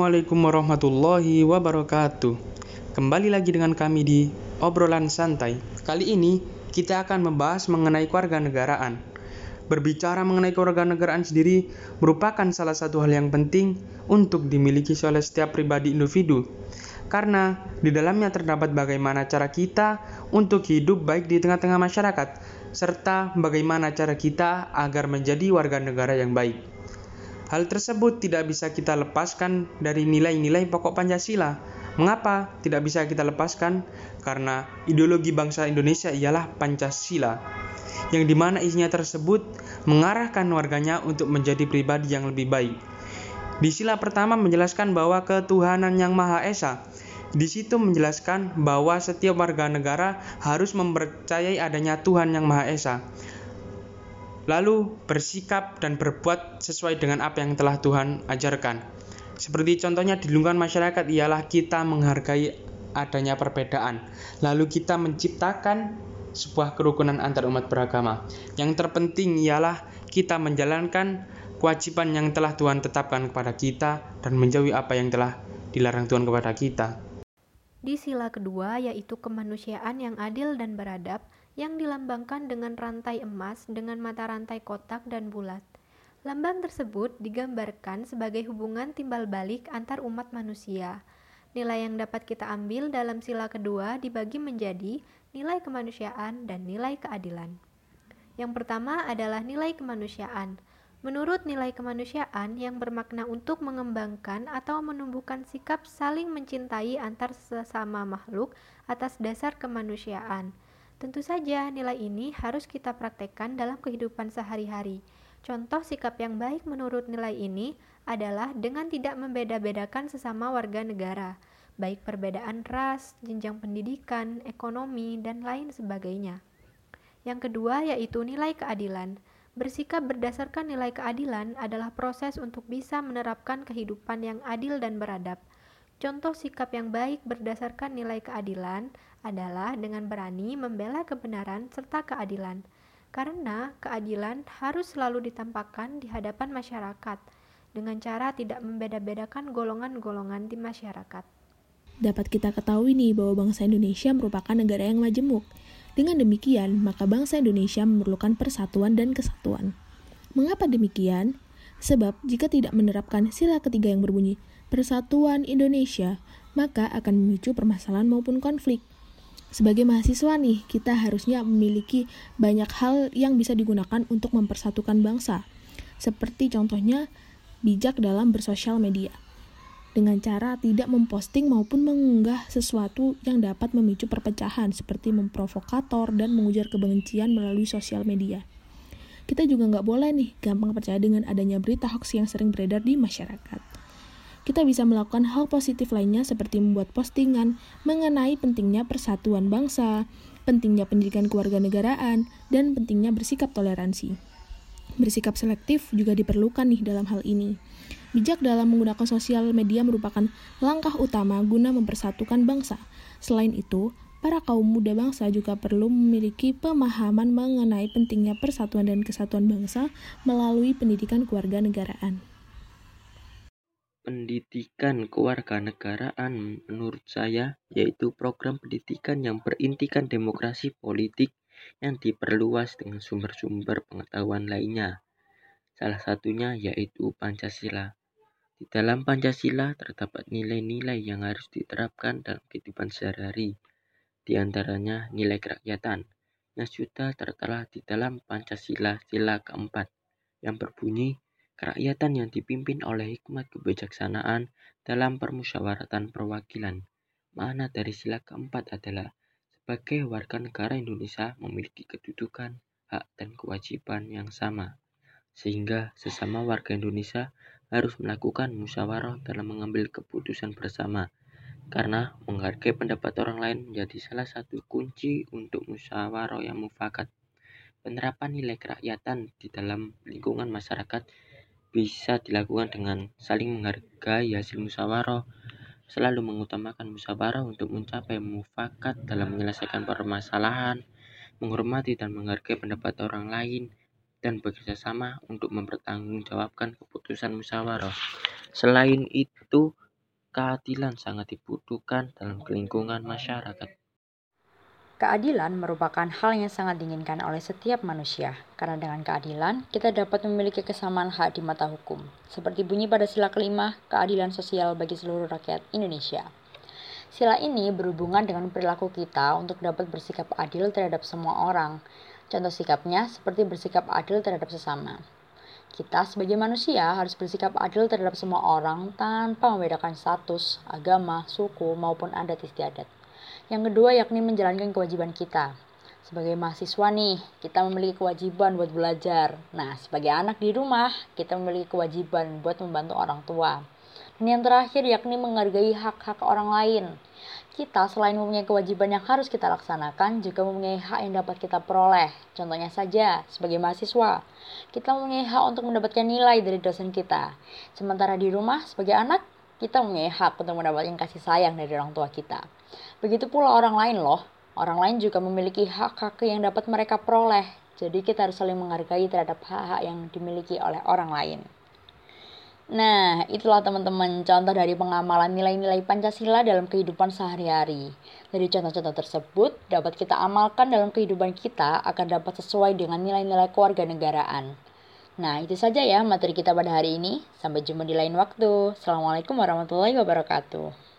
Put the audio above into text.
Assalamualaikum warahmatullahi wabarakatuh. Kembali lagi dengan kami di obrolan santai. Kali ini kita akan membahas mengenai kewarganegaraan. Berbicara mengenai kewarganegaraan sendiri merupakan salah satu hal yang penting untuk dimiliki oleh setiap pribadi individu. Karena di dalamnya terdapat bagaimana cara kita untuk hidup baik di tengah-tengah masyarakat, serta bagaimana cara kita agar menjadi warga negara yang baik. Hal tersebut tidak bisa kita lepaskan dari nilai-nilai pokok Pancasila. Mengapa tidak bisa kita lepaskan? Karena ideologi bangsa Indonesia ialah Pancasila, yang di mana isinya tersebut mengarahkan warganya untuk menjadi pribadi yang lebih baik. Di sila pertama menjelaskan bahwa ketuhanan yang Maha Esa. Di situ menjelaskan bahwa setiap warga negara harus mempercayai adanya Tuhan yang Maha Esa lalu bersikap dan berbuat sesuai dengan apa yang telah Tuhan ajarkan. Seperti contohnya di lingkungan masyarakat ialah kita menghargai adanya perbedaan, lalu kita menciptakan sebuah kerukunan antar umat beragama. Yang terpenting ialah kita menjalankan kewajiban yang telah Tuhan tetapkan kepada kita dan menjauhi apa yang telah dilarang Tuhan kepada kita. Di sila kedua yaitu kemanusiaan yang adil dan beradab, yang dilambangkan dengan rantai emas dengan mata rantai kotak dan bulat. Lambang tersebut digambarkan sebagai hubungan timbal balik antar umat manusia. Nilai yang dapat kita ambil dalam sila kedua dibagi menjadi nilai kemanusiaan dan nilai keadilan. Yang pertama adalah nilai kemanusiaan. Menurut nilai kemanusiaan yang bermakna untuk mengembangkan atau menumbuhkan sikap saling mencintai antar sesama makhluk atas dasar kemanusiaan. Tentu saja, nilai ini harus kita praktekkan dalam kehidupan sehari-hari. Contoh sikap yang baik menurut nilai ini adalah dengan tidak membeda-bedakan sesama warga negara, baik perbedaan ras, jenjang pendidikan, ekonomi, dan lain sebagainya. Yang kedua yaitu nilai keadilan. Bersikap berdasarkan nilai keadilan adalah proses untuk bisa menerapkan kehidupan yang adil dan beradab. Contoh sikap yang baik berdasarkan nilai keadilan adalah dengan berani membela kebenaran serta keadilan, karena keadilan harus selalu ditampakkan di hadapan masyarakat dengan cara tidak membeda-bedakan golongan-golongan di masyarakat. Dapat kita ketahui nih bahwa bangsa Indonesia merupakan negara yang majemuk. Dengan demikian, maka bangsa Indonesia memerlukan persatuan dan kesatuan. Mengapa demikian? Sebab jika tidak menerapkan sila ketiga yang berbunyi persatuan Indonesia, maka akan memicu permasalahan maupun konflik. Sebagai mahasiswa nih, kita harusnya memiliki banyak hal yang bisa digunakan untuk mempersatukan bangsa. Seperti contohnya bijak dalam bersosial media. Dengan cara tidak memposting maupun mengunggah sesuatu yang dapat memicu perpecahan seperti memprovokator dan mengujar kebencian melalui sosial media. Kita juga nggak boleh nih gampang percaya dengan adanya berita hoax yang sering beredar di masyarakat kita bisa melakukan hal positif lainnya seperti membuat postingan mengenai pentingnya persatuan bangsa, pentingnya pendidikan kewarganegaraan, dan pentingnya bersikap toleransi. Bersikap selektif juga diperlukan nih dalam hal ini. Bijak dalam menggunakan sosial media merupakan langkah utama guna mempersatukan bangsa. Selain itu, para kaum muda bangsa juga perlu memiliki pemahaman mengenai pentingnya persatuan dan kesatuan bangsa melalui pendidikan kewarganegaraan. Pendidikan kewarganegaraan menurut saya yaitu program pendidikan yang berintikan demokrasi politik yang diperluas dengan sumber-sumber pengetahuan lainnya. Salah satunya yaitu Pancasila. Di dalam Pancasila terdapat nilai-nilai yang harus diterapkan dalam kehidupan sehari-hari. Di antaranya nilai kerakyatan yang sudah tertera di dalam Pancasila sila keempat yang berbunyi kerakyatan yang dipimpin oleh hikmat kebijaksanaan dalam permusyawaratan perwakilan. Mana dari sila keempat adalah sebagai warga negara Indonesia memiliki kedudukan, hak, dan kewajiban yang sama. Sehingga sesama warga Indonesia harus melakukan musyawarah dalam mengambil keputusan bersama. Karena menghargai pendapat orang lain menjadi salah satu kunci untuk musyawarah yang mufakat. Penerapan nilai kerakyatan di dalam lingkungan masyarakat bisa dilakukan dengan saling menghargai hasil musyawarah, selalu mengutamakan musyawarah untuk mencapai mufakat dalam menyelesaikan permasalahan, menghormati dan menghargai pendapat orang lain, dan bekerjasama untuk mempertanggungjawabkan keputusan musyawarah. Selain itu, keadilan sangat dibutuhkan dalam lingkungan masyarakat. Keadilan merupakan hal yang sangat diinginkan oleh setiap manusia, karena dengan keadilan kita dapat memiliki kesamaan hak di mata hukum. Seperti bunyi pada sila kelima, keadilan sosial bagi seluruh rakyat Indonesia. Sila ini berhubungan dengan perilaku kita untuk dapat bersikap adil terhadap semua orang. Contoh sikapnya seperti bersikap adil terhadap sesama. Kita sebagai manusia harus bersikap adil terhadap semua orang tanpa membedakan status, agama, suku, maupun adat istiadat. Yang kedua yakni menjalankan kewajiban kita. Sebagai mahasiswa nih, kita memiliki kewajiban buat belajar. Nah, sebagai anak di rumah, kita memiliki kewajiban buat membantu orang tua. Dan yang terakhir yakni menghargai hak-hak orang lain. Kita selain mempunyai kewajiban yang harus kita laksanakan, juga mempunyai hak yang dapat kita peroleh. Contohnya saja, sebagai mahasiswa, kita mempunyai hak untuk mendapatkan nilai dari dosen kita. Sementara di rumah, sebagai anak, kita mempunyai hak untuk mendapatkan kasih sayang dari orang tua kita. Begitu pula orang lain loh. Orang lain juga memiliki hak-hak yang dapat mereka peroleh. Jadi kita harus saling menghargai terhadap hak-hak yang dimiliki oleh orang lain. Nah, itulah teman-teman contoh dari pengamalan nilai-nilai Pancasila dalam kehidupan sehari-hari. Dari contoh-contoh tersebut, dapat kita amalkan dalam kehidupan kita agar dapat sesuai dengan nilai-nilai kewarganegaraan. Nah, itu saja ya materi kita pada hari ini. Sampai jumpa di lain waktu. Assalamualaikum warahmatullahi wabarakatuh.